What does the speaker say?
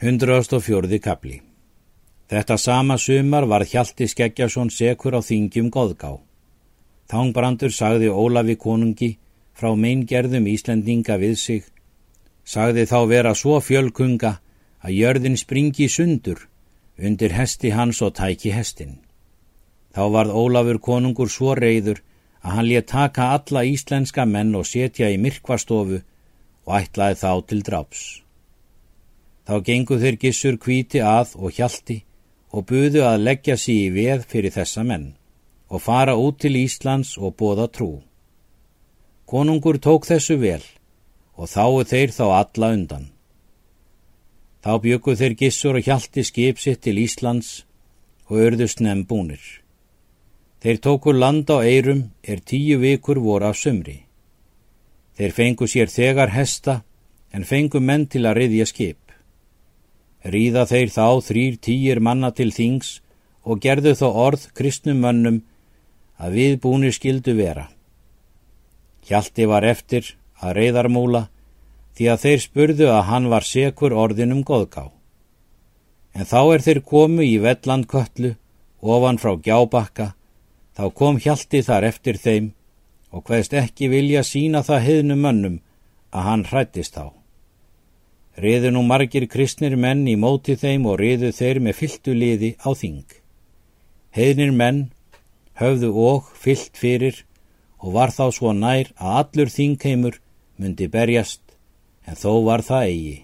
104. kapli Þetta sama sumar var Hjalti Skeggjason sekur á þingjum Góðgá. Þangbrandur sagði Ólafi konungi frá meingerðum Íslendinga við sig, sagði þá vera svo fjölkunga að jörðin springi sundur undir hesti hans og tæki hestin. Þá varð Ólafur konungur svo reyður að hann létt taka alla íslenska menn og setja í myrkvastofu og ætlaði þá til dráps. Þá gengu þeir gissur kvíti að og hjalti og buðu að leggja sig í veð fyrir þessa menn og fara út til Íslands og bóða trú. Konungur tók þessu vel og þáu þeir þá alla undan. Þá byggu þeir gissur og hjalti skip sitt til Íslands og örðust nefn búnir. Þeir tóku land á eirum er tíu vikur voru af sumri. Þeir fengu sér þegar hesta en fengu menn til að riðja skip. Ríða þeir þá þrýr týjir manna til þings og gerðu þó orð kristnum mönnum að við búinir skildu vera. Hjalti var eftir að reyðarmúla því að þeir spurðu að hann var sekur orðinum goðká. En þá er þeir komu í Velland köllu ofan frá gjábakka, þá kom Hjalti þar eftir þeim og hvaðst ekki vilja sína það heðnum mönnum að hann hrættist þá. Riðu nú margir kristnir menn í móti þeim og riðu þeir með fylltu liði á þing. Heiðnir menn höfðu og fyllt fyrir og var þá svo nær að allur þingheimur myndi berjast en þó var það eigi.